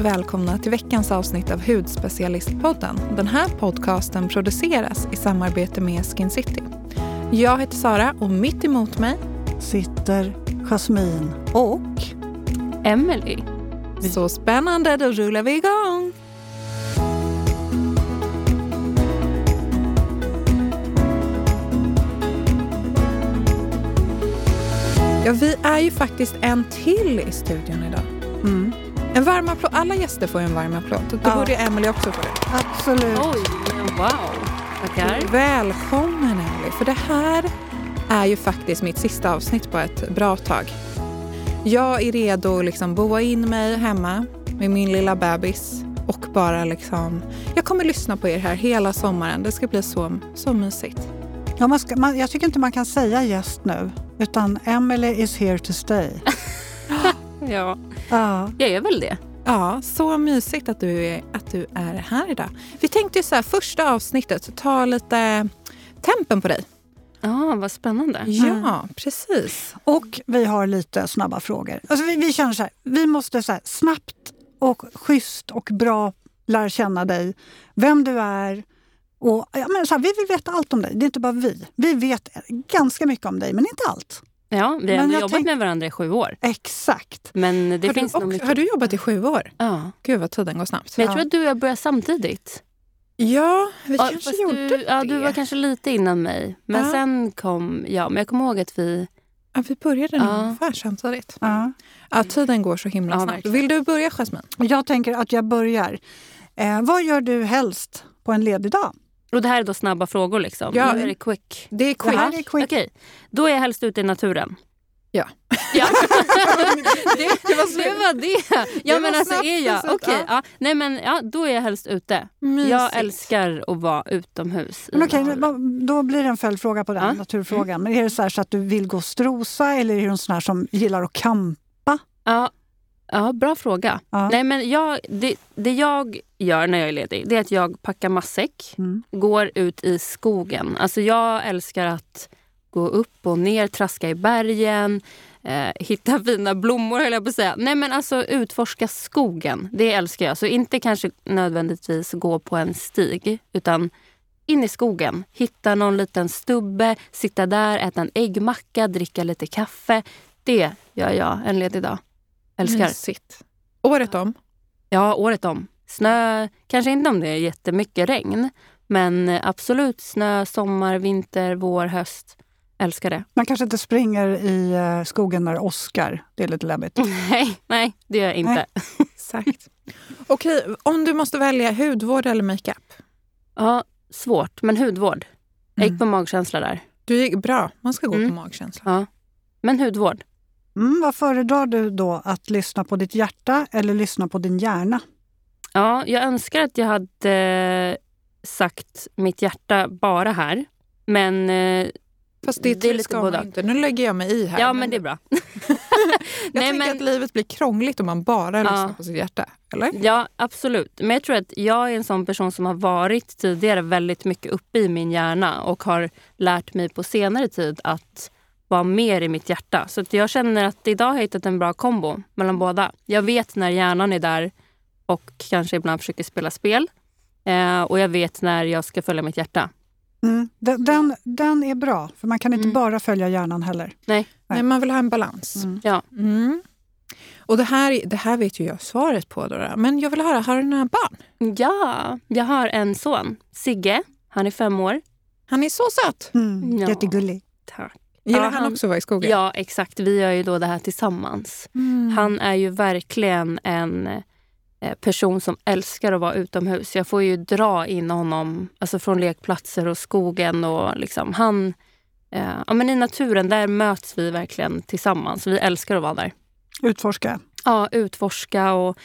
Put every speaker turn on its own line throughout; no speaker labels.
välkomna till veckans avsnitt av Hudspecialistpodden. Den här podcasten produceras i samarbete med Skin City. Jag heter Sara och mitt emot mig
sitter Jasmine och
Emily.
Så spännande, då rullar vi igång! Ja, vi är ju faktiskt en till i studion idag. Mm. En varm applåd. Alla gäster får en varm applåd. Då ja. borde Emily också få det.
Absolut.
Oj, wow. Tackar.
Välkommen Emily. För det här är ju faktiskt mitt sista avsnitt på ett bra tag. Jag är redo att liksom boa in mig hemma med min lilla bebis och bara liksom... Jag kommer lyssna på er här hela sommaren. Det ska bli så, så mysigt.
Ja, man ska, man, jag tycker inte man kan säga gäst nu, utan Emily is here to stay.
ja. ja, jag är väl det.
Ja, så mysigt att du är, att du är här idag. Vi tänkte ju så här, första avsnittet, ta lite tempen på dig.
Ja, ah, vad spännande.
Ja, mm. precis.
Och vi har lite snabba frågor. Alltså vi, vi känner så här, vi måste så här, snabbt och schysst och bra lära känna dig, vem du är. Och, ja, men så här, vi vill veta allt om dig, det är inte bara vi. Vi vet ganska mycket om dig, men inte allt.
Ja, vi har jobbat tänk... med varandra i sju år.
Exakt.
Men det
har,
finns
du, och,
mycket...
har du jobbat i sju år?
Ja.
Gud vad tiden går snabbt.
Men jag tror att du och jag började samtidigt.
Ja, vi
ja,
kanske gjorde du, det.
Ja, du var kanske lite innan mig. Men ja. sen kom jag. Men jag kommer ihåg att vi...
Ja, vi började ja. ungefär samtidigt. Ja. Ja, tiden går så himla snabbt. Verkligen. Vill du börja, Jasmine?
Jag tänker att jag börjar. Eh, vad gör du helst på en ledig dag?
Och det här är då snabba frågor liksom?
Ja,
är det quick?
Det är quick. Det,
är quick.
Okej, då är jag helst ute i naturen.
Ja.
ja. det, det, var det var det. Ja, det men alltså är jag... Okej, okay, ja. Nej, men ja, då är jag helst ute. Mysigt. Jag älskar att vara utomhus.
Men okej, då blir det en följdfråga på den ja. naturfrågan. Men är det så, så, att du vill gå och strosa eller är du en sån här som gillar att campa?
Ja, ja bra fråga. Ja. Nej, men jag, det, det jag gör när jag är ledig det är att jag packar matsäck, mm. går ut i skogen. Alltså jag älskar att gå upp och ner, traska i bergen, eh, hitta fina blommor höll jag på att säga. Nej men alltså utforska skogen, det älskar jag. Så inte kanske nödvändigtvis gå på en stig utan in i skogen, hitta någon liten stubbe, sitta där, äta en äggmacka, dricka lite kaffe. Det gör jag en ledig dag. Älskar.
Mysigt. Året om?
Ja, året om. Snö, kanske inte om det är jättemycket regn. Men absolut snö, sommar, vinter, vår, höst. Älskar det.
Man kanske inte springer i eh, skogen när åskar. Det är lite läbbigt.
Nej, nej det gör jag inte.
Exakt. Okej, om du måste välja hudvård eller makeup?
Ja, svårt. Men hudvård. Jag gick mm. på magkänsla där.
Du gick bra. Man ska gå mm. på magkänsla.
Ja. Men hudvård.
Mm, vad föredrar du då? Att lyssna på ditt hjärta eller lyssna på din hjärna?
Ja, jag önskar att jag hade sagt mitt hjärta bara här. Men eh,
Fast det, det är lite både inte. Nu lägger jag mig i här.
Ja, men, men det är bra. jag
Nej, tänker men... att livet blir krångligt om man bara ja. lyssnar på sitt hjärta. Eller?
Ja, absolut. Men jag tror att jag är en sån person som har varit tidigare väldigt mycket uppe i min hjärna och har lärt mig på senare tid att vara mer i mitt hjärta. Så jag känner att idag har jag hittat en bra kombo mellan båda. Jag vet när hjärnan är där och kanske ibland försöker spela spel. Eh, och jag vet när jag ska följa mitt hjärta.
Mm. Den, den, den, är bra, för man kan inte mm. bara följa hjärnan heller.
Nej,
Nej man vill ha en balans.
Mm. Ja.
Mm. Och det här, det här vet ju jag svaret på. Då, men jag vill höra, har du några barn?
Ja, jag har en son. Sigge. Han är fem år.
Han är så söt!
Mm, ja. Jättegullig.
Tack.
Gillar ja, han, han också att vara i skogen?
Ja, exakt. Vi gör ju då det här tillsammans. Mm. Han är ju verkligen en Eh, person som älskar att vara utomhus. Jag får ju dra in honom alltså från lekplatser och skogen. och liksom, han, eh, ja, men I naturen där möts vi verkligen tillsammans. Vi älskar att vara där.
Utforska?
Ja, utforska och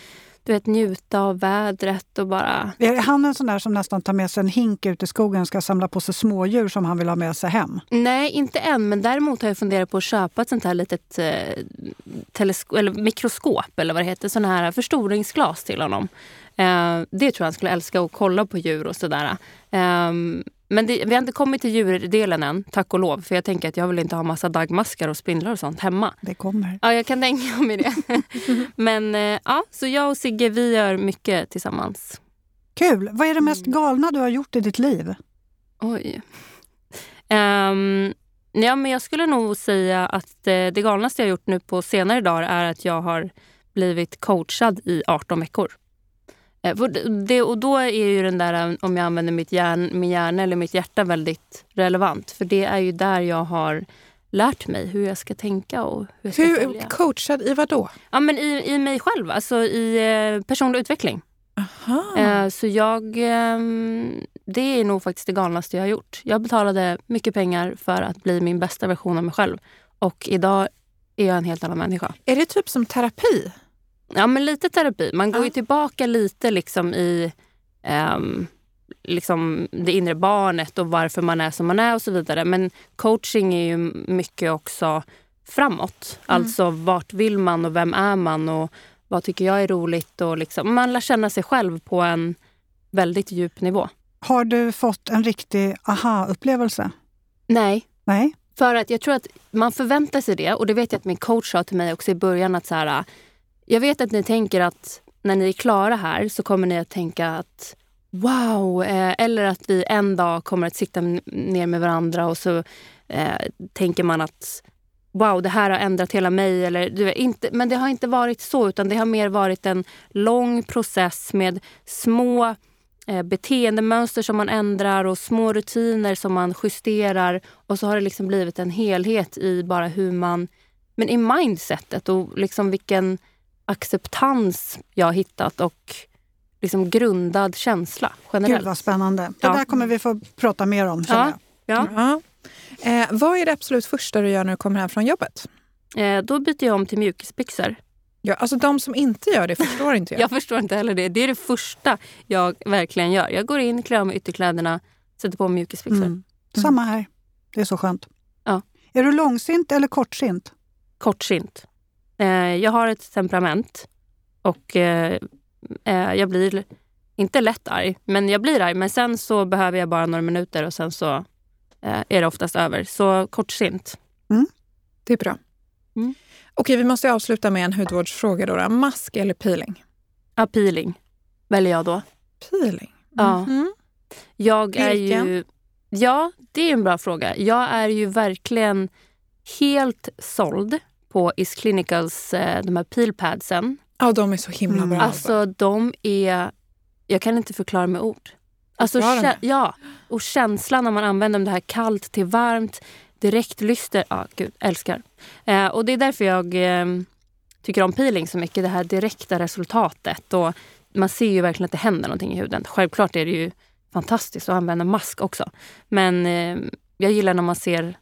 du vet, njuta av vädret och bara...
Är han en sån där som nästan tar med sig en hink ut i skogen och ska samla på sig smådjur som han vill ha med sig hem?
Nej, inte än. Men däremot har jag funderat på att köpa ett sånt här litet eh, telesko- eller mikroskop eller vad det heter. Sån här förstoringsglas till honom. Eh, det tror jag han skulle älska att kolla på djur och sådär. Eh, men det, vi har inte kommit till djurdelen än, tack och lov. För jag tänker att jag vill inte ha massa dagmaskar och spindlar och sånt hemma.
Det kommer.
Ja, jag kan tänka mig det. men eh, ja, så jag och Sigge, vi gör mycket tillsammans.
Kul! Vad är det mest mm. galna du har gjort i ditt liv?
Oj. Um, ja, men jag skulle nog säga att eh, det galnaste jag gjort nu på senare dagar är att jag har blivit coachad i 18 veckor. Eh, det, och då är ju den där, om jag använder mitt hjärn, min hjärna eller mitt hjärta väldigt relevant. För det är ju där jag har lärt mig hur jag ska tänka och hur jag ska
hur, följa. Coachad i vad då?
Ja, men i, i mig själv, alltså i eh, personlig utveckling. Eh, så jag... Eh, det är nog faktiskt det galnaste jag har gjort. Jag betalade mycket pengar för att bli min bästa version av mig själv. Och idag är jag en helt annan människa.
Är det typ som terapi?
Ja, men lite terapi. Man går ju tillbaka lite liksom i um, liksom det inre barnet och varför man är som man är och så vidare. Men coaching är ju mycket också framåt. Mm. Alltså vart vill man och vem är man och vad tycker jag är roligt? Och liksom, man lär känna sig själv på en väldigt djup nivå.
Har du fått en riktig aha-upplevelse?
Nej.
Nej.
För att jag tror att man förväntar sig det och det vet jag att min coach sa till mig också i början att så här, jag vet att ni tänker att när ni är klara här så kommer ni att tänka att wow, eh, eller att vi en dag kommer att sitta ner med varandra och så eh, tänker man att wow, det här har ändrat hela mig. Eller, du inte, men det har inte varit så, utan det har mer varit en lång process med små eh, beteendemönster som man ändrar och små rutiner som man justerar. Och så har det liksom blivit en helhet i bara hur man... Men i mindsetet och liksom vilken acceptans jag har hittat och liksom grundad känsla generellt.
Gud vad spännande. Det ja. där kommer vi få prata mer om.
Ja. Ja.
ja. Eh, vad är det absolut första du gör när du kommer hem från jobbet?
Eh, då byter jag om till mjukisbyxor.
Ja, alltså de som inte gör det förstår inte jag.
jag förstår inte heller det. Det är det första jag verkligen gör. Jag går in, klär mig ytterkläderna, sätter på mjukisbyxor. Mm. Mm.
Samma här. Det är så skönt.
Ja.
Är du långsint eller kortsint?
Kortsint. Eh, jag har ett temperament och eh, eh, jag blir inte lätt arg, men jag blir arg. Men sen så behöver jag bara några minuter och sen så är det oftast över. Så kortsint.
Mm. Det är bra. Mm. Okej, vi måste avsluta med en hudvårdsfråga. Då. Mask eller peeling?
Ja, peeling väljer jag då.
Peeling?
Ja. Mm. Jag är ju... Ja, det är en bra fråga. Jag är ju verkligen helt såld på Is Clinicals eh, de här peelpadsen.
Ja, de är så himla bra.
Mm. Alltså, de är... Jag kan inte förklara med ord. Alltså, ja, och känslan när man använder det här kallt till varmt, direkt lyster. Ja, gud, älskar. Eh, och det är därför jag eh, tycker om peeling så mycket. Det här direkta resultatet. Och man ser ju verkligen att det händer någonting i huden. Självklart är det ju fantastiskt att använda mask också. Men eh, jag gillar när man ser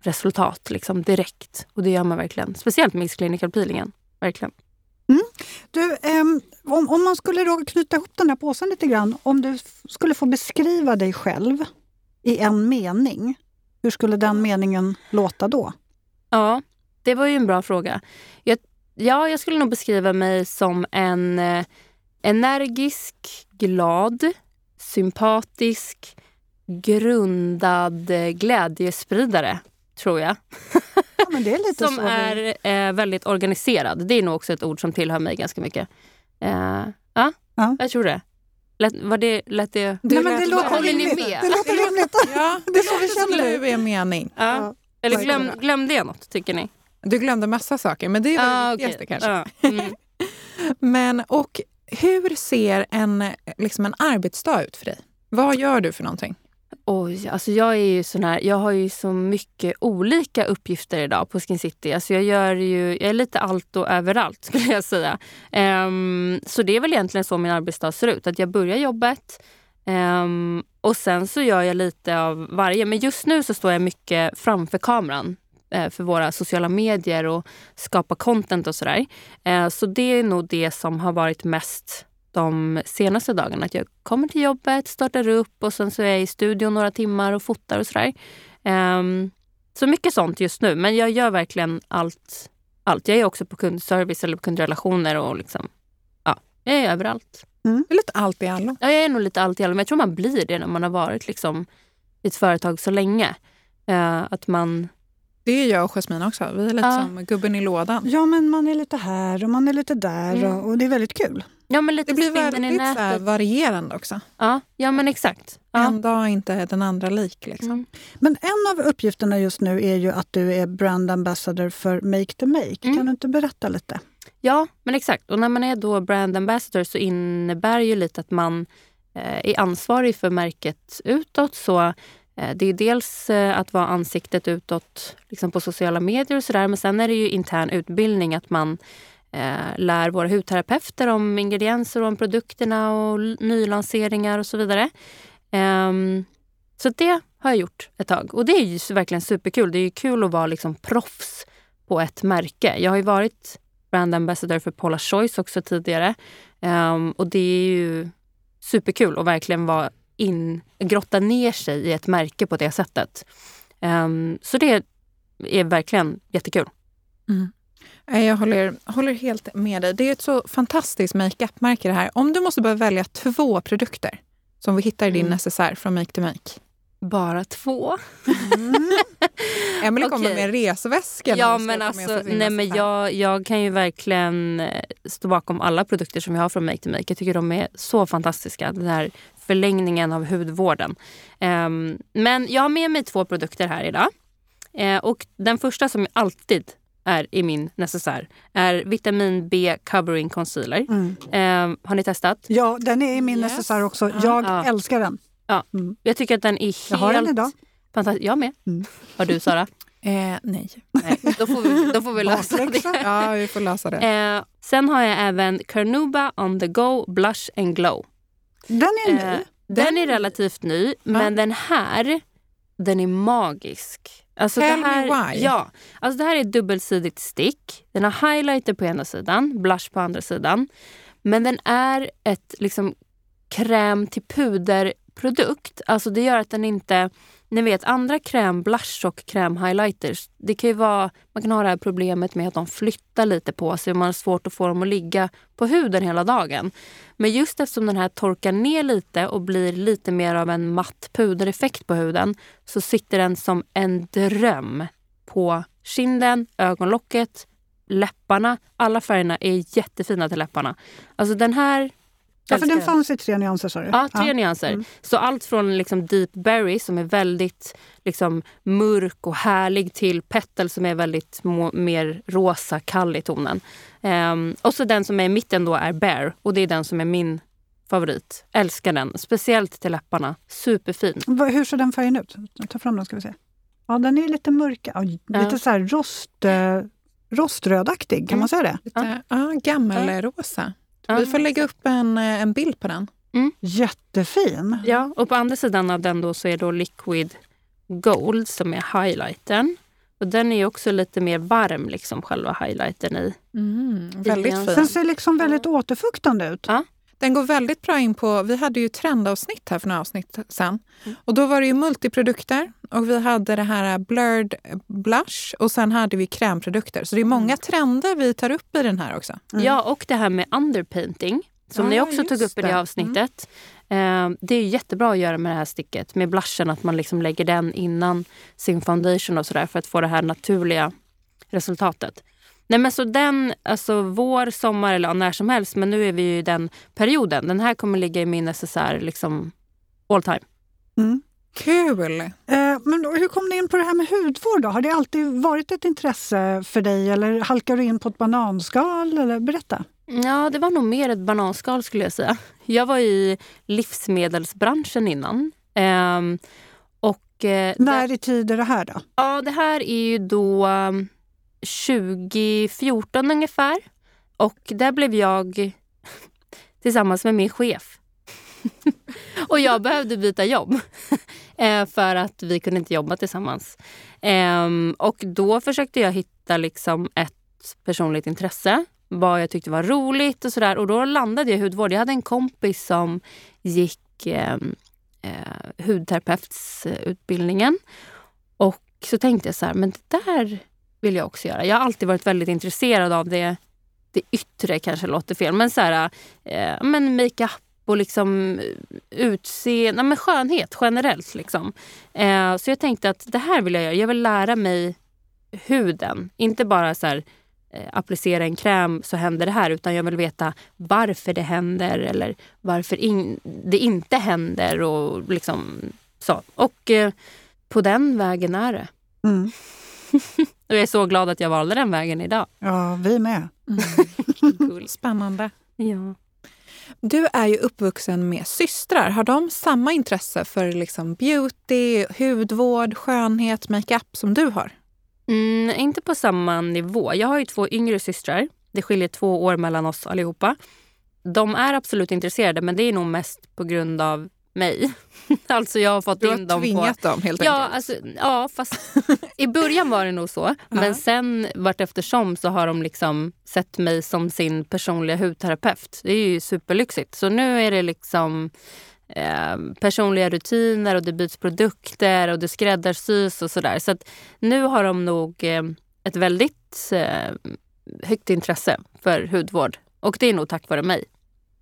resultat liksom direkt. Och det gör man verkligen. Speciellt med clinical peelingen. Verkligen.
Mm. Du, um, om, om man skulle då knyta ihop den här påsen lite grann. Om du skulle få beskriva dig själv i en mening. Hur skulle den meningen låta då?
Ja, det var ju en bra fråga. Jag, ja, jag skulle nog beskriva mig som en eh, energisk, glad, sympatisk, grundad eh, glädjespridare, tror jag.
Ja, men det är lite
som är eh, väldigt organiserad. Det är nog också ett ord som tillhör mig ganska mycket. Eh, ja, ja, jag tror det. Lät, var det, lät det...
det Nej, men det låter håller ni med? Det låter rimligt.
ja, det är så vi känner nu är mening.
Ja. ja. Eller glöm, glömde jag något, tycker ni?
Du glömde massa saker, men det är ah, det viktigaste okay. kanske.
Ah, mm.
men, och hur ser en, liksom en arbetsdag ut för dig? Vad gör du för någonting?
Oj, alltså jag är ju sån här, jag har ju så mycket olika uppgifter idag på Skin City. Alltså jag gör ju, jag är lite allt och överallt skulle jag säga. Um, så det är väl egentligen så min arbetsdag ser ut. Att jag börjar jobbet um, och sen så gör jag lite av varje. Men just nu så står jag mycket framför kameran uh, för våra sociala medier och skapar content och sådär. Uh, så det är nog det som har varit mest de senaste dagarna. Att jag kommer till jobbet, startar upp och sen så är jag i studion några timmar och fotar och sådär. Um, så mycket sånt just nu. Men jag gör verkligen allt. allt. Jag är också på kundservice eller på kundrelationer och liksom, ja, jag är överallt.
Mm. Lite allt i allo.
Ja, jag är nog lite allt i allo. Men jag tror man blir det när man har varit liksom i ett företag så länge. Uh, att man...
Det är jag och Jasmine också. Vi är lite ja. som gubben i lådan.
Ja, men man är lite här och man är lite där mm. och, och, det är väldigt kul.
Ja, men lite
det blir väldigt så varierande också.
Ja, ja men exakt. Ja.
En dag är inte den andra lik. Liksom. Mm.
Men en av uppgifterna just nu är ju att du är brand ambassador för Make the Make. Mm. Kan du inte berätta lite?
Ja, men exakt. Och när man är då brand ambassador så innebär ju lite att man eh, är ansvarig för märket utåt. Så Eh, det är dels eh, att vara ansiktet utåt liksom på sociala medier och sådär. Men sen är det ju intern utbildning, att man eh, lär våra hudterapeuter om ingredienser och om produkterna och nylanseringar och så vidare. Um, så det har jag gjort ett tag och det är ju verkligen superkul. Det är ju kul att vara liksom proffs på ett märke. Jag har ju varit brand ambassador för Paula Choice också tidigare um, och det är ju superkul att verkligen vara in, grotta ner sig i ett märke på det sättet. Um, så det är verkligen jättekul.
Mm. Jag håller, håller helt med dig. Det är ett så fantastiskt makeup-märke det här. Om du måste bara välja två produkter som vi hittar i din mm. necessär från Make to Make.
Bara två?
Mm. Emelie kommer okay. med en resväska.
Ja, men alltså, nej, men jag, jag kan ju verkligen eh, stå bakom alla produkter som vi har från Make to Make. Jag tycker de är så fantastiska. Den här förlängningen av hudvården. Um, men jag har med mig två produkter här idag. Uh, och den första som alltid är i min necessär är vitamin B covering concealer. Mm. Eh, har ni testat?
Ja, den är i min yes. necessär också. Jag ja. älskar den.
Ja. Mm. Jag tycker att den är helt...
Jag har den idag.
Fantastisk. Jag med. Mm. Har du Sara?
Eh, nej.
nej. Då får vi, då får vi lösa det.
Ja, vi får lösa det.
Eh, sen har jag även Carnuba on the go blush and glow.
Den är ny. Eh,
den, den är relativt ny, ja. men den här den är magisk.
Alltså Tell det här, me why.
Ja, alltså det här är ett dubbelsidigt stick. Den har highlighter på ena sidan, blush på andra sidan. Men den är ett liksom kräm till puderprodukt. Alltså det gör att den inte ni vet andra kräm, blush och krämhighlighters. Det kan ju vara, man kan ha det här problemet med att de flyttar lite på sig och man har svårt att få dem att ligga på huden hela dagen. Men just eftersom den här torkar ner lite och blir lite mer av en matt pudereffekt på huden så sitter den som en dröm på kinden, ögonlocket, läpparna. Alla färgerna är jättefina till läpparna. Alltså den här
Ja, för den fanns i tre nyanser sa du?
Ja, tre ja. nyanser. Mm. Så allt från liksom deep berry som är väldigt liksom, mörk och härlig till petal som är väldigt mer rosa, kall i tonen. Um, och så den som är i mitten då är bear och det är den som är min favorit. Älskar den. Speciellt till läpparna. Superfin.
Hur ser den färgen ut? Ta fram den ska vi se. Ja, den är lite mörk. Ja, lite så här rost, eh, roströdaktig, kan mm. man säga det?
Lite, ja, gammelrosa. Vi får lägga upp en, eh, en bild på den.
Mm. Jättefin!
Ja, och på andra sidan av den då så är då Liquid Gold som är highlighten. Och den är också lite mer varm, liksom, själva highlighten i.
Mm, väldigt fin.
Den ser liksom väldigt återfuktande ut.
Ja.
Den går väldigt bra in på, vi hade ju trendavsnitt här för några avsnitt sen. Mm. Och då var det ju multiprodukter och vi hade det här blurred blush och sen hade vi krämprodukter. Så det är många mm. trender vi tar upp i den här också.
Mm. Ja, och det här med underpainting som ja, ni också tog upp i det avsnittet. Mm. det är jättebra att göra med det här sticket, med blushen, att man liksom lägger den innan sin foundation och sådär för att få det här naturliga resultatet. Nej men så den, alltså vår, sommar eller när som helst, men nu är vi i den perioden. Den här kommer ligga i min necessär liksom all time.
Mm.
Kul! Eh,
men hur kom ni in på det här med hudvård? Då? Har det alltid varit ett intresse för dig eller halkar du in på ett bananskal? Eller, berätta.
Ja, det var nog mer ett bananskal skulle jag säga. Jag var i livsmedelsbranschen innan. Eh, och, eh,
När i tid är det här då?
Ja, det här är ju då 2014 ungefär. Och där blev jag tillsammans med min chef. och jag behövde byta jobb eh, för att vi kunde inte jobba tillsammans. Ehm, och då försökte jag hitta liksom ett personligt intresse, vad jag tyckte var roligt och sådär. Och då landade jag i hudvård. Jag hade en kompis som gick ehm, eh, hudterapeutsutbildningen. Och så tänkte jag så här, men det där vill jag också göra. Jag har alltid varit väldigt intresserad av det, det yttre, kanske låter fel, men så här, eh, men makeup och liksom eh, utseende, men skönhet generellt. Liksom. Eh, så jag tänkte att det här vill jag göra. Jag vill lära mig huden. Inte bara så här, eh, applicera en kräm så händer det här. Utan jag vill veta varför det händer eller varför in, det inte händer. Och liksom så. Och eh, på den vägen är det. Mm. och jag är så glad att jag valde den vägen idag.
Ja, vi med.
Mm. Spännande.
Ja.
Du är ju uppvuxen med systrar. Har de samma intresse för liksom beauty, hudvård, skönhet, makeup som du har?
Mm, inte på samma nivå. Jag har ju två yngre systrar. Det skiljer två år mellan oss allihopa. De är absolut intresserade men det är nog mest på grund av mig. alltså jag har fått
du
in dem
tvingat dem helt
ja,
enkelt?
Alltså, ja, fast i början var det nog så. Men sen vart eftersom så har de liksom sett mig som sin personliga hudterapeut. Det är ju superlyxigt. Så nu är det liksom eh, personliga rutiner och det byts produkter och det skräddarsys och sådär. Så att nu har de nog eh, ett väldigt eh, högt intresse för hudvård. Och det är nog tack vare mig.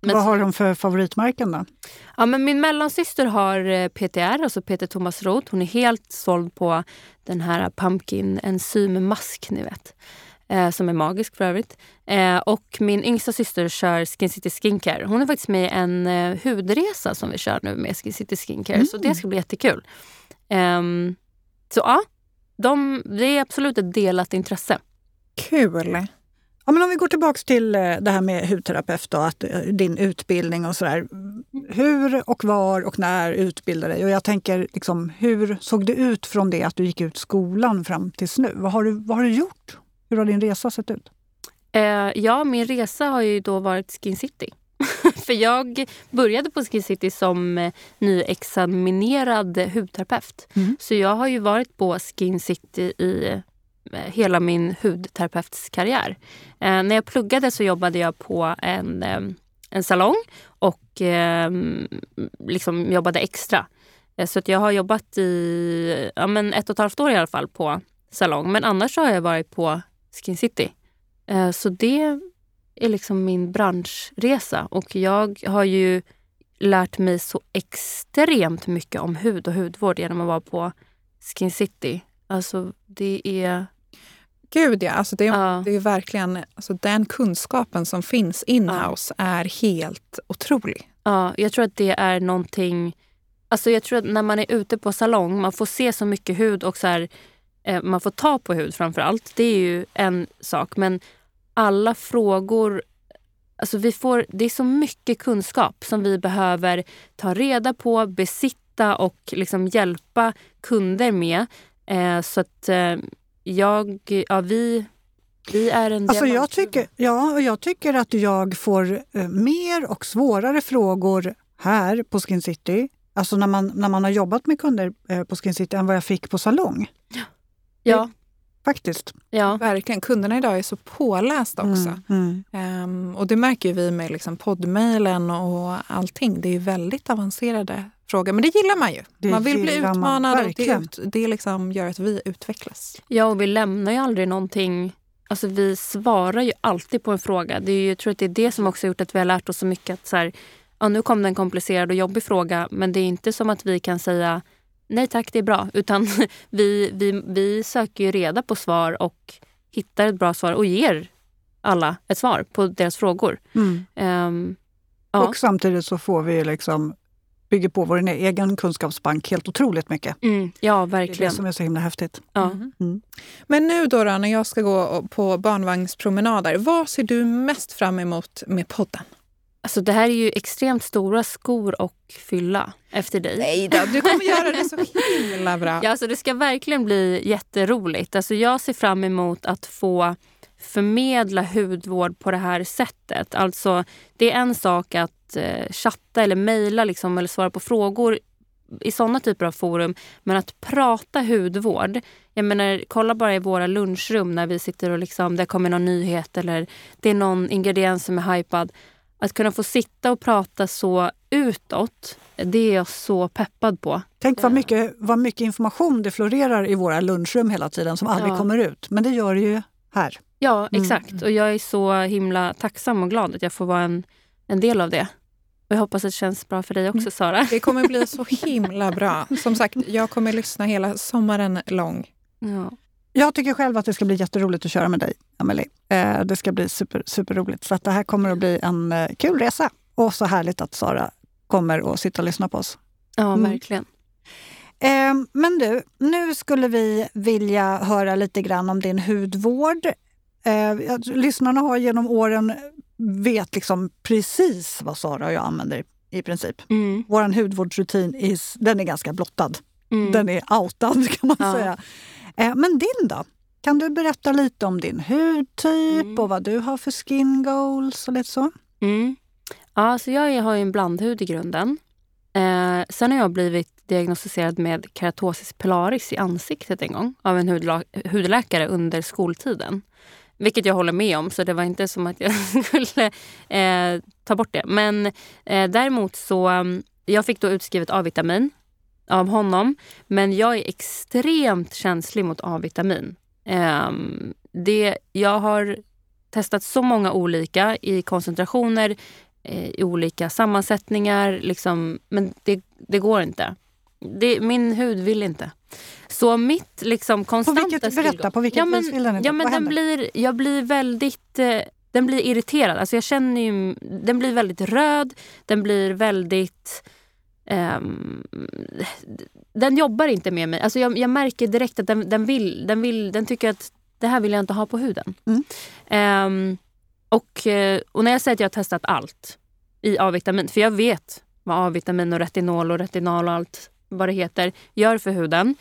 Men, Vad har de för favoritmärken då?
Ja, men min mellansyster har eh, PTR, alltså Peter Thomas Roth. Hon är helt såld på den här pumpkin enzymmask, ni vet. Eh, som är magisk för övrigt. Eh, och min yngsta syster kör Skin City Skincare. Hon är faktiskt med i en eh, hudresa som vi kör nu med Skin City Skincare. Mm. Så det ska bli jättekul. Ehm, så ja, de, det är absolut ett delat intresse.
Kul!
Ja, men om vi går tillbaka till eh, det här med hudterapeut och att, eh, din utbildning och sådär. Hur och var och när utbildade dig? Och jag tänker, liksom, hur såg det ut från det att du gick ut skolan fram tills nu? Vad har du, vad har du gjort? Hur har din resa sett ut?
Eh, ja, min resa har ju då varit Skin City. För jag började på Skin City som eh, nyexaminerad hudterapeut. Mm. Så jag har ju varit på Skin City i Eh, hela min hudterapeutskarriär. Eh, när jag pluggade så jobbade jag på en, eh, en salong och eh, liksom jobbade extra. Eh, så att jag har jobbat i ja, men ett och ett halvt år i alla fall på salong. Men annars har jag varit på Skin City. Eh, så det är liksom min branschresa. Och jag har ju lärt mig så extremt mycket om hud och hudvård genom att vara på Skin City. Alltså det är
Gud ja, alltså det, ja. det är verkligen alltså den kunskapen som finns inhouse ja. är helt otrolig.
Ja, jag tror att det är någonting... Alltså jag tror att när man är ute på salong, man får se så mycket hud och så här, eh, man får ta på hud framför allt. Det är ju en sak. Men alla frågor Alltså vi får, det är så mycket kunskap som vi behöver ta reda på, besitta och liksom hjälpa kunder med. Eh, så att eh, jag, ja, vi, vi är en
alltså jag tycker, Ja, jag tycker att jag får eh, mer och svårare frågor här på Skin City, alltså när man, när man har jobbat med kunder eh, på Skin City, än vad jag fick på salong.
Ja.
Faktiskt.
Ja. Verkligen. Kunderna idag är så pålästa också. Mm, mm. Um, och det märker vi med liksom poddmailen och allting. Det är väldigt avancerade fråga. Men det gillar man ju. Det man vill bli utmanad och det, ut, det liksom gör att vi utvecklas.
Ja, och vi lämnar ju aldrig någonting. Alltså vi svarar ju alltid på en fråga. Det är ju, jag tror att det är det som också gjort att vi har lärt oss så mycket. att så här, ja, Nu kom det en komplicerad och jobbig fråga men det är inte som att vi kan säga nej tack, det är bra. Utan vi, vi, vi söker ju reda på svar och hittar ett bra svar och ger alla ett svar på deras frågor. Mm. Um,
ja. Och samtidigt så får vi liksom bygger på vår egen kunskapsbank helt otroligt mycket.
Mm, ja, verkligen.
Det är det som är så himla häftigt.
Ja. Mm.
Mm. Men nu då, då, när jag ska gå på barnvagnspromenader, vad ser du mest fram emot med podden?
Alltså det här är ju extremt stora skor att fylla efter dig.
Nej då, du kommer göra det så himla bra.
Ja, alltså det ska verkligen bli jätteroligt. Alltså jag ser fram emot att få förmedla hudvård på det här sättet. Alltså, det är en sak att eh, chatta eller mejla liksom, eller svara på frågor i såna typer av forum. Men att prata hudvård. Jag menar, kolla bara i våra lunchrum när vi sitter och liksom, det kommer någon nyhet eller det är någon ingrediens som är hypad. Att kunna få sitta och prata så utåt, det är jag så peppad på.
Tänk vad mycket, vad mycket information det florerar i våra lunchrum hela tiden som aldrig ja. kommer ut. Men det gör det ju här.
Ja, mm. exakt. Mm. Och jag är så himla tacksam och glad att jag får vara en, en del av det. Och jag hoppas att det känns bra för dig också mm. Sara.
Det kommer bli så himla bra. Som sagt, jag kommer lyssna hela sommaren lång.
Ja. Jag tycker själv att det ska bli jätteroligt att köra med dig, Amelie. Eh, det ska bli super, superroligt. Så att det här kommer att bli en eh, kul resa. Och så härligt att Sara kommer att sitta och lyssna på oss.
Ja, mm. verkligen.
Eh, men du, nu skulle vi vilja höra lite grann om din hudvård. Lyssnarna har genom åren vet liksom precis vad Sara och jag använder i princip. Mm. Vår hudvårdsrutin is, den är ganska blottad. Mm. Den är outad kan man ja. säga. Eh, men din då? Kan du berätta lite om din hudtyp mm. och vad du har för skin goals och lite så?
Mm. Ja, så jag har en blandhud i grunden. Eh, sen har jag blivit diagnostiserad med keratosis pilaris i ansiktet en gång av en hudläkare under skoltiden. Vilket jag håller med om, så det var inte som att jag skulle eh, ta bort det. Men eh, däremot så, mm, jag fick då utskrivet A-vitamin av honom. Men jag är extremt känslig mot A-vitamin. Eh, det, jag har testat så många olika i koncentrationer, eh, i olika sammansättningar. Liksom, men det, det går inte. Det, min hud vill inte. Så mitt liksom konstanta...
På vilket, berätta, på vilket ja, men, vis vill den inte?
Ja, men den blir, jag blir väldigt... Eh, den blir irriterad. Alltså jag känner ju, den blir väldigt röd. Den blir väldigt... Um, den jobbar inte med mig. Alltså jag, jag märker direkt att den, den, vill, den, vill, den tycker att det här vill jag inte ha på huden. Mm. Um, och, eh, och när jag säger att jag har testat allt i A-vitamin, för jag vet vad A-vitamin och retinol och retinal och allt vad det heter gör för huden.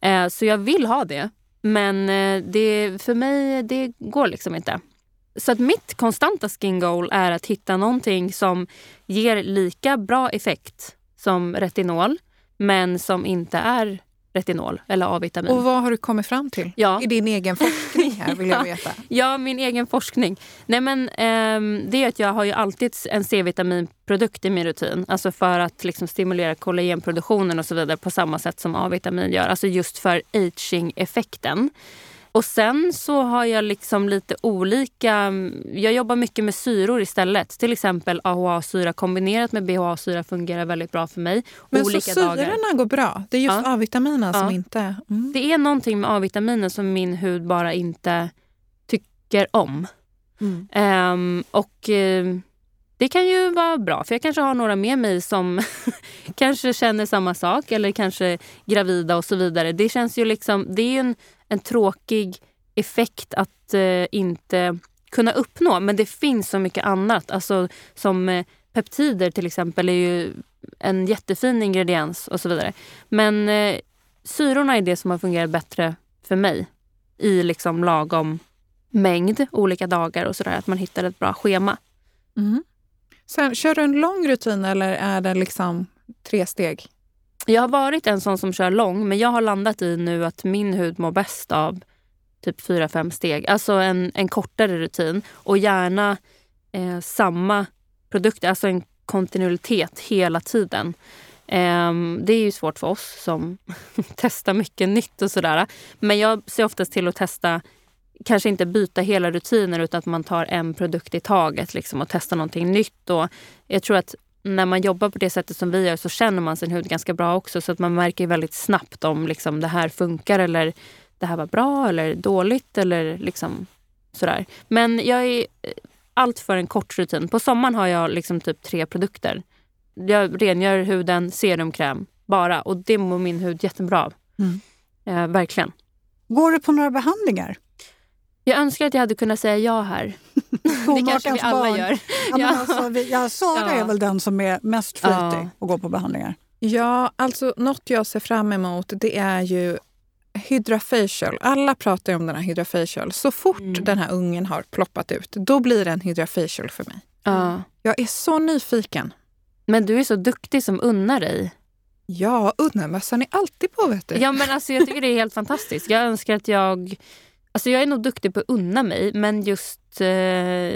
Eh, så jag vill ha det. Men eh, det, för mig det går liksom inte. Så att mitt konstanta skin goal är att hitta någonting som ger lika bra effekt som retinol men som inte är retinol eller A-vitamin.
Och vad har du kommit fram till ja. i din egen forskning? här vill jag veta.
ja, min egen forskning. Nej, men, eh, det är att jag har ju alltid en C-vitaminprodukt i min rutin. Alltså för att liksom, stimulera kollagenproduktionen och så vidare på samma sätt som A-vitamin gör. Alltså just för aging-effekten. Och sen så har jag liksom lite olika... Jag jobbar mycket med syror istället. Till exempel AHA-syra kombinerat med BHA-syra fungerar väldigt bra för mig.
Men olika så syrorna dagar. går bra? Det är just ja. A-vitaminen ja. som inte...
Mm. Det är någonting med A-vitaminen som min hud bara inte tycker om. Mm. Um, och uh, det kan ju vara bra, för jag kanske har några med mig som kanske känner samma sak eller kanske gravida och så vidare. Det känns ju liksom... Det är en en tråkig effekt att eh, inte kunna uppnå. Men det finns så mycket annat. Alltså, som eh, peptider till exempel är ju en jättefin ingrediens och så vidare. Men eh, syrorna är det som har fungerat bättre för mig i liksom lagom mängd olika dagar och sådär. Att man hittar ett bra schema.
Mm. Sen, kör du en lång rutin eller är det liksom tre steg?
Jag har varit en sån som kör lång, men jag har landat i nu att min hud mår bäst av typ fyra fem steg. Alltså en, en kortare rutin och gärna eh, samma produkt, alltså en kontinuitet hela tiden. Eh, det är ju svårt för oss som testar mycket nytt och sådär. Men jag ser oftast till att testa kanske inte byta hela rutiner utan att man tar en produkt i taget liksom, och testar någonting nytt. Och jag tror att när man jobbar på det sättet som vi gör så känner man sin hud ganska bra också. Så att man märker väldigt snabbt om liksom, det här funkar eller det här var bra eller dåligt. eller liksom sådär. Men jag är eh, allt för en kort rutin. På sommaren har jag liksom typ tre produkter. Jag rengör huden, serumkräm bara. Och det mår min hud jättebra av. Mm. Eh, verkligen.
Går du på några behandlingar?
Jag önskar att jag hade kunnat säga ja här. det kanske vi alla barn. gör.
Ja, men alltså, vi, ja, Sara ja. är väl den som är mest flitig ja. och går på behandlingar.
Ja, alltså något jag ser fram emot det är ju hydrafacial. Alla pratar om den här hydrafacial. Så fort mm. den här ungen har ploppat ut, då blir det en hydrafacial för mig. Ja. Jag är så nyfiken.
Men du är så duktig som unnar dig.
Ja, unnarmössan är alltid på vet du.
Ja, men alltså, jag tycker det är helt fantastiskt. Jag önskar att jag Alltså jag är nog duktig på att unna mig, men just eh,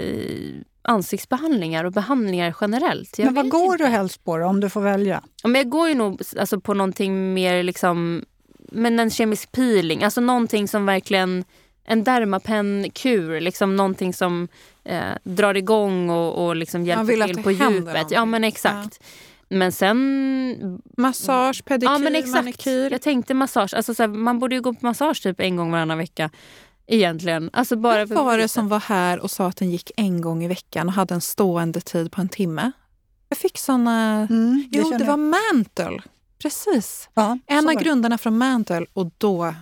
ansiktsbehandlingar och behandlingar generellt.
men vad går inte. du helst på då, om du får välja?
men jag går ju nog alltså, på någonting mer liksom, men en kemisk peeling. Alltså någonting som verkligen en Dermapen-kur. Liksom någonting som eh, drar igång och, och liksom hjälper till på djupet. Ja men exakt. Ja. Men sen...
Massage, pedikyr, ja, men exakt. manikyr.
Jag tänkte massage. Alltså, så här, man borde ju gå på massage typ en gång varannan vecka. Egentligen. Alltså bara
Vem var det som var här och sa att den gick en gång i veckan och hade en stående tid på en timme? Jag fick såna... Mm, jo, det var Mantle. Precis. Ja, en av grundarna från Mantle och då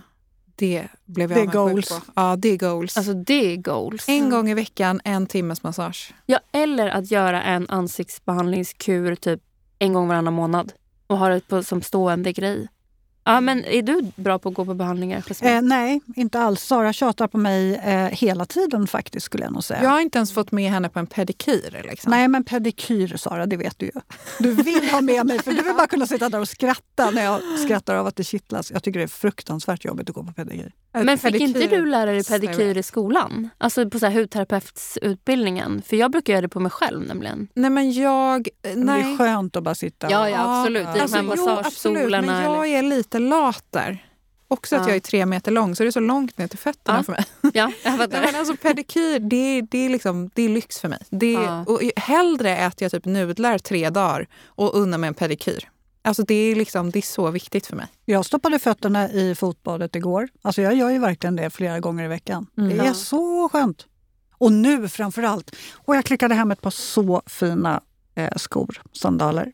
det blev jag
det är goals. på.
Ja, det är goals.
Alltså det är goals.
En gång i veckan, en timmes massage.
Ja, eller att göra en ansiktsbehandlingskur typ en gång varannan månad och ha det på, som stående grej. Ja, men är du bra på att gå på behandlingar?
Eh, nej, inte alls. Sara tjatar på mig eh, hela tiden faktiskt skulle jag nog säga.
Jag har inte ens fått med henne på en pedikyr. Liksom.
Nej, men pedikyr Sara, det vet du ju. Du vill ha med mig för du vill bara kunna sitta där och skratta när jag skrattar av att det kittlas. Jag tycker det är fruktansvärt jobbigt att gå på pedikyr.
Men fick inte du lära dig pedikyr i skolan? Alltså på så här hudterapeutsutbildningen? För jag brukar göra det på mig själv nämligen.
Nej men jag... Nej.
Det är skönt att bara sitta.
Ja, ja absolut. Ja. I alltså, de här massagestolarna.
Men jag är lite lat där. Också ja. att jag är tre meter lång, så det är så långt ner till fötterna ja. för mig.
Ja, jag fattar.
men alltså, pedikyr, det, det, är liksom, det är lyx för mig. Det, ja. och hellre äter jag typ nudlar tre dagar och unnar mig en pedikyr. Alltså det, är liksom, det är så viktigt för mig.
Jag stoppade fötterna i fotbadet igår. Alltså jag gör ju verkligen det flera gånger i veckan. Mm. Det är så skönt. Och nu framför allt. Och jag klickade hem ett par så fina eh, skor, sandaler.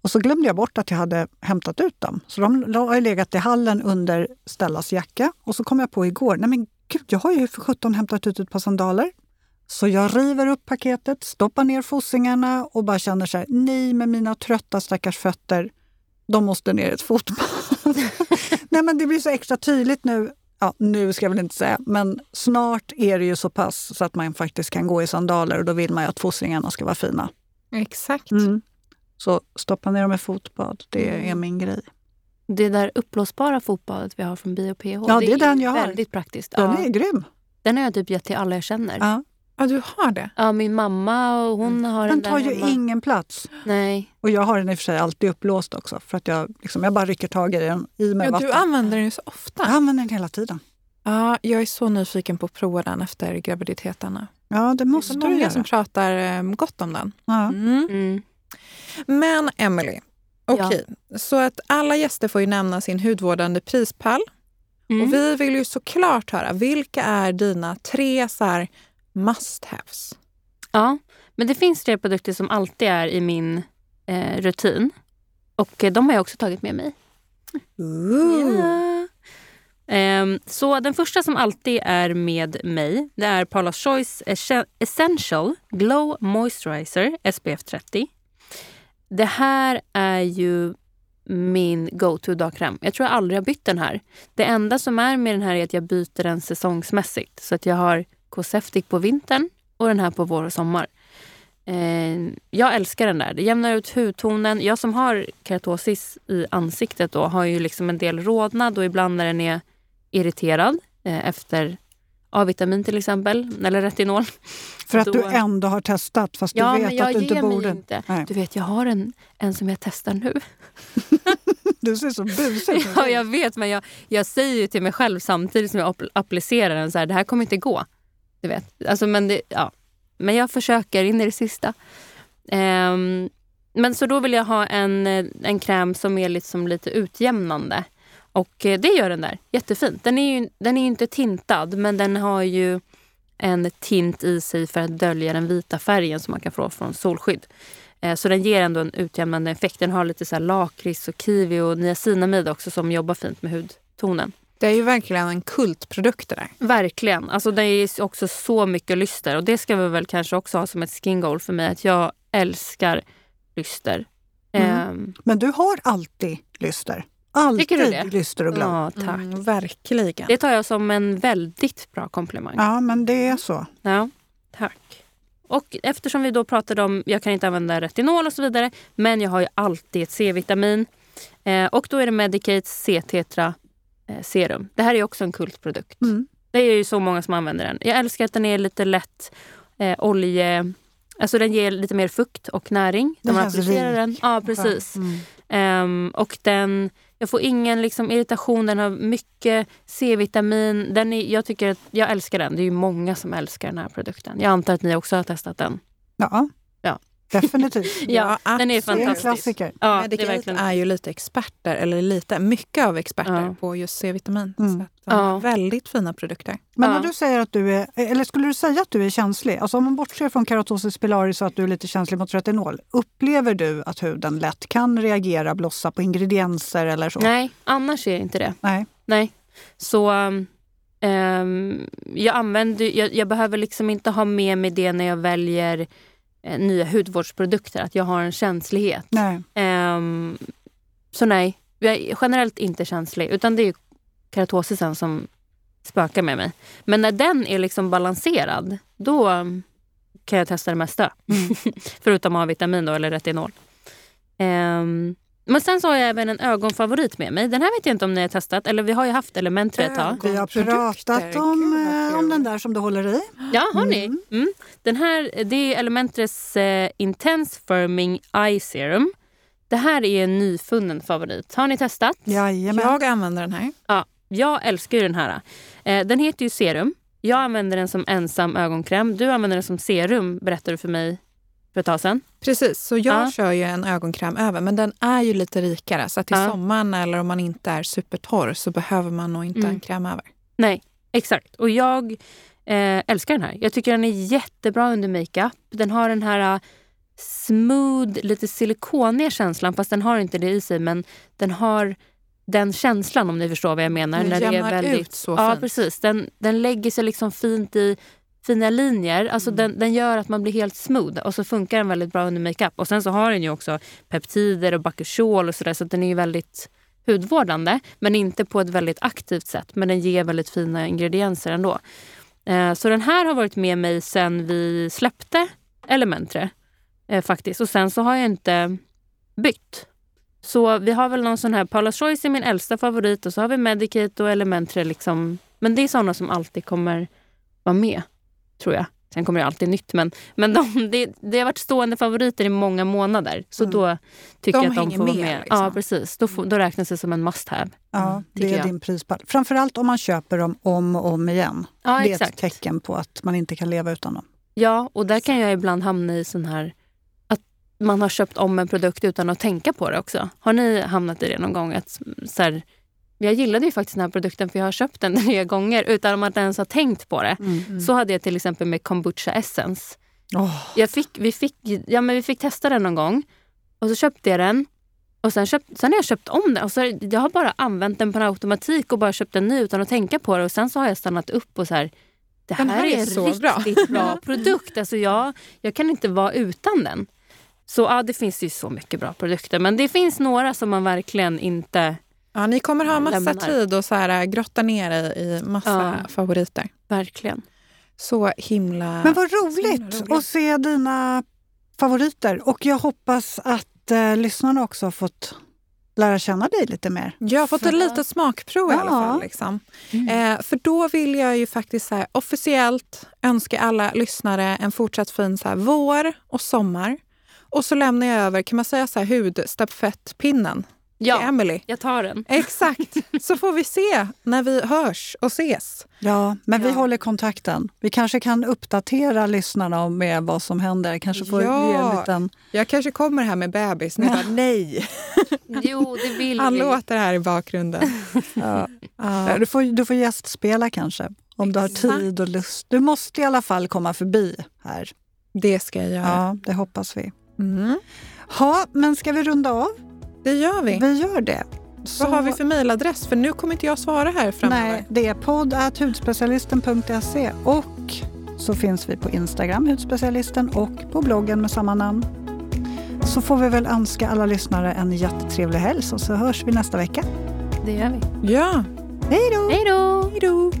Och så glömde jag bort att jag hade hämtat ut dem. Så de har legat i hallen under Stellas jacka. Och så kom jag på igår, nej men gud, jag har ju för sjutton hämtat ut ett par sandaler. Så jag river upp paketet, stoppar ner fossingarna och bara känner så här, nej med mina trötta stackars fötter, de måste ner ett fotbad. nej men det blir så extra tydligt nu, ja nu ska jag väl inte säga, men snart är det ju så pass så att man faktiskt kan gå i sandaler och då vill man ju att fossingarna ska vara fina.
Exakt.
Mm. Så stoppa ner dem i fotbad, det mm. är min grej.
Det där uppblåsbara fotbadet vi har från BioPH,
ja, det är, den jag
väldigt har. praktiskt.
Den ja. är grym.
Den har jag typ gett till alla jag känner.
Ja. Ja, du har det?
Ja, min mamma och hon mm. har
den
Den
tar ju hemma. ingen plats.
Nej.
Och jag har den i och för sig alltid upplåst också. För att jag, liksom, jag bara rycker tag i den i med
ja,
vatten.
Du använder den ju så ofta.
Jag använder den hela tiden.
Ja, jag är så nyfiken på att prova den efter graviditeterna.
Ja, det måste det är
många
göra.
som pratar um, gott om den.
Ja. Mm. Mm.
Men Emily, okej. Okay. Ja. Så att alla gäster får ju nämna sin hudvårdande prispall. Mm. Och vi vill ju såklart höra, vilka är dina tre så här, must-haves?
Ja, men det finns tre produkter som alltid är i min eh, rutin. Och eh, de har jag också tagit med mig. Yeah. Um, så den första som alltid är med mig det är Paula's Choice Essential Glow Moisturizer SPF 30. Det här är ju min go-to dagkräm. Jag tror jag aldrig har bytt den här. Det enda som är med den här är att jag byter den säsongsmässigt. Så att jag har Coseftic på vintern och den här på vår och sommar. Eh, jag älskar den där. Det jämnar ut hudtonen. Jag som har keratosis i ansiktet då, har ju liksom en del rodnad och ibland när den är irriterad eh, efter A-vitamin till exempel, eller retinol.
För att då... du ändå har testat fast ja, du vet att du inte borde?
Inte. Du vet, jag har en, en som jag testar nu.
du ser så busig ut.
Ja, jag vet. Men jag, jag säger ju till mig själv samtidigt som jag applicerar den så här, det här kommer inte gå. Du vet. Alltså, men, det, ja. men jag försöker in i det sista. Um, men så då vill jag ha en, eh, en kräm som är liksom lite utjämnande. Och eh, det gör den där. Jättefint. Den är ju den är inte tintad men den har ju en tint i sig för att dölja den vita färgen som man kan få från solskydd. Eh, så den ger ändå en utjämnande effekt. Den har lite så lakrits och kiwi och niacinamid också som jobbar fint med hudtonen.
Det är ju verkligen en kultprodukt det där.
Verkligen. Alltså det är också så mycket lyster och det ska vi väl kanske också ha som ett skin goal för mig att jag älskar lyster.
Mm. Um, Men du har alltid lyster? Alltid lyster och glow.
Ja, tack.
Mm, verkligen.
Det tar jag som en väldigt bra komplimang.
Ja, men det är så.
Ja, tack. Och eftersom vi då pratade om, jag kan inte använda retinol och så vidare, men jag har ju alltid ett C-vitamin. Eh, och då är det Medicates C-tetra serum. Det här är också en kultprodukt. Mm. Det är ju så många som använder den. Jag älskar att den är lite lätt eh, olje... Alltså den ger lite mer fukt och näring när man applicerar den. Ja, precis. Mm. Um, och den Jag får ingen liksom, irritation, den har mycket C-vitamin. Den är, jag, tycker att, jag älskar den. Det är ju många som älskar den här produkten. Jag antar att ni också har testat den. Ja.
Definitivt.
ja, ja den är fantastisk.
Det är en klassiker.
Ja, Medicate är, verkligen... är ju lite experter, eller lite, mycket av experter ja. på just C-vitamin. Mm. Så ja. Väldigt fina produkter.
Men när du säger att du är, eller skulle du säga att du är känslig? Alltså om man bortser från keratosis pilaris och att du är lite känslig mot retinol. Upplever du att huden lätt kan reagera, blossa på ingredienser eller så?
Nej, annars är jag inte det.
Nej.
Nej. Så um, jag använder, jag, jag behöver liksom inte ha med mig det när jag väljer eh, nya hudvårdsprodukter, att jag har en känslighet.
Nej.
Um, så nej, jag är generellt inte känslig. Utan det är keratosisen som spökar med mig. Men när den är liksom balanserad, då kan jag testa det mesta. Mm. Förutom A-vitamin då, eller retinol. Um, men sen så har jag även en ögonfavorit med mig. Den här vet jag inte om ni har testat. Eller vi har ju haft Elementary ett tag.
Vi har pratat om, eh, om den där som du håller i.
Ja, har ni? Mm. mm. Den här det är Elementrys uh, Intense Firming Eye Serum. Det här är en nyfunnen favorit. Har ni testat?
Jajamän.
Jag använder den här.
Ja, jag älskar ju den här. Uh, den heter ju Serum. Jag använder den som ensam ögonkräm. Du använder den som serum, berättade du för mig för ett tag sedan.
Precis, så jag ja. kör ju en ögonkräm över men den är ju lite rikare. Så till ja. sommaren eller om man inte är supertorr så behöver man nog inte mm. en kräm över.
Nej, exakt. Och jag eh, älskar den här. Jag tycker den är jättebra under makeup. Den har den här uh, smooth, lite silikoniga känslan fast den har inte det i sig men den har den känslan om ni förstår vad jag menar.
Den när det är väldigt, ut så
Ja, precis. Den, den lägger sig liksom fint i fina linjer. Alltså mm. den, den, gör att man blir helt smooth och så funkar den väldigt bra under makeup. Och sen så har den ju också peptider och bakuchiol och sådär så den är ju väldigt hudvårdande men inte på ett väldigt aktivt sätt. Men den ger väldigt fina ingredienser ändå. Eh, så den här har varit med mig sen vi släppte Elementre eh, faktiskt. Och sen så har jag inte bytt. Så vi har väl någon sån här, Paula's Choice är min äldsta favorit och så har vi Medicate och Elementre. Liksom. Men det är såna som alltid kommer vara med tror jag. Sen kommer det alltid nytt. Men, men de, det, det har varit stående favoriter i många månader. Så mm. då tycker de jag att de får vara med. Liksom. Ja, precis. Då, får, då räknas det som en must have.
Ja, mm, det är jag. din prispall. Framförallt om man köper dem om och om igen.
Ja,
det är
exakt.
ett tecken på att man inte kan leva utan dem.
Ja, och där kan jag ibland hamna i sån här att man har köpt om en produkt utan att tänka på det också. Har ni hamnat i det någon gång? Att, så här, jag gillade ju faktiskt den här produkten för jag har köpt den tre gånger utan att ens ha tänkt på det. Mm. mm. Så hade jag till exempel med kombucha essence. Oh. Jag fick, vi, fick, ja, men vi fick testa den någon gång och så köpte jag den. Och sen, köpt, sen har jag köpt om den. Och så, jag har bara använt den på automatik och bara köpt den ny utan att tänka på det. Och sen så har jag stannat upp och så här, det här, här är, en riktigt bra, bra produkt. Alltså jag, jag kan inte vara utan den. Så ja, det finns ju så mycket bra produkter. Men det finns några som man verkligen inte
Ja, ni kommer ha massa lämnar. tid att så här, äh, grotta ner er i massa ja, favoriter.
Verkligen.
Så himla
Men vad roligt, roligt, att se dina favoriter. Och jag hoppas att eh, lyssnarna också har fått lära känna dig lite mer.
Jag har fått ett litet smakprov ja. i alla fall. Liksom. Mm. Eh, för då vill jag ju faktiskt så här, officiellt önska alla lyssnare en fortsatt fin så här, vår och sommar. Och så lämnar jag över, kan man säga så här, hudstafettpinnen
Ja,
till Emily.
jag tar den.
Exakt. Så får vi se när vi hörs och ses.
Ja, men ja. vi håller kontakten. Vi kanske kan uppdatera lyssnarna med vad som händer. Kanske får ja. ge en liten...
Jag kanske kommer här med bebis. Ja. Bara, nej!
Jo, det vill
Han
vi.
låter här i bakgrunden.
Ja. ja. Du, får, du får gästspela kanske, om du har tid och lust. Du måste i alla fall komma förbi här.
Det ska jag göra.
Ja, det hoppas vi.
Mm.
Ha, men ska vi runda av?
Det gör vi.
Vi gör det.
Så... Vad har vi för mejladress? För nu kommer inte jag svara här framöver.
Nej, det är podd.hudspecialisten.se och så finns vi på Instagram, Hudspecialisten, och på bloggen med samma namn. Så får vi väl önska alla lyssnare en jättetrevlig helg och så hörs vi nästa vecka.
Det gör vi.
Ja.
Hej då!
Hej då!
Hej då!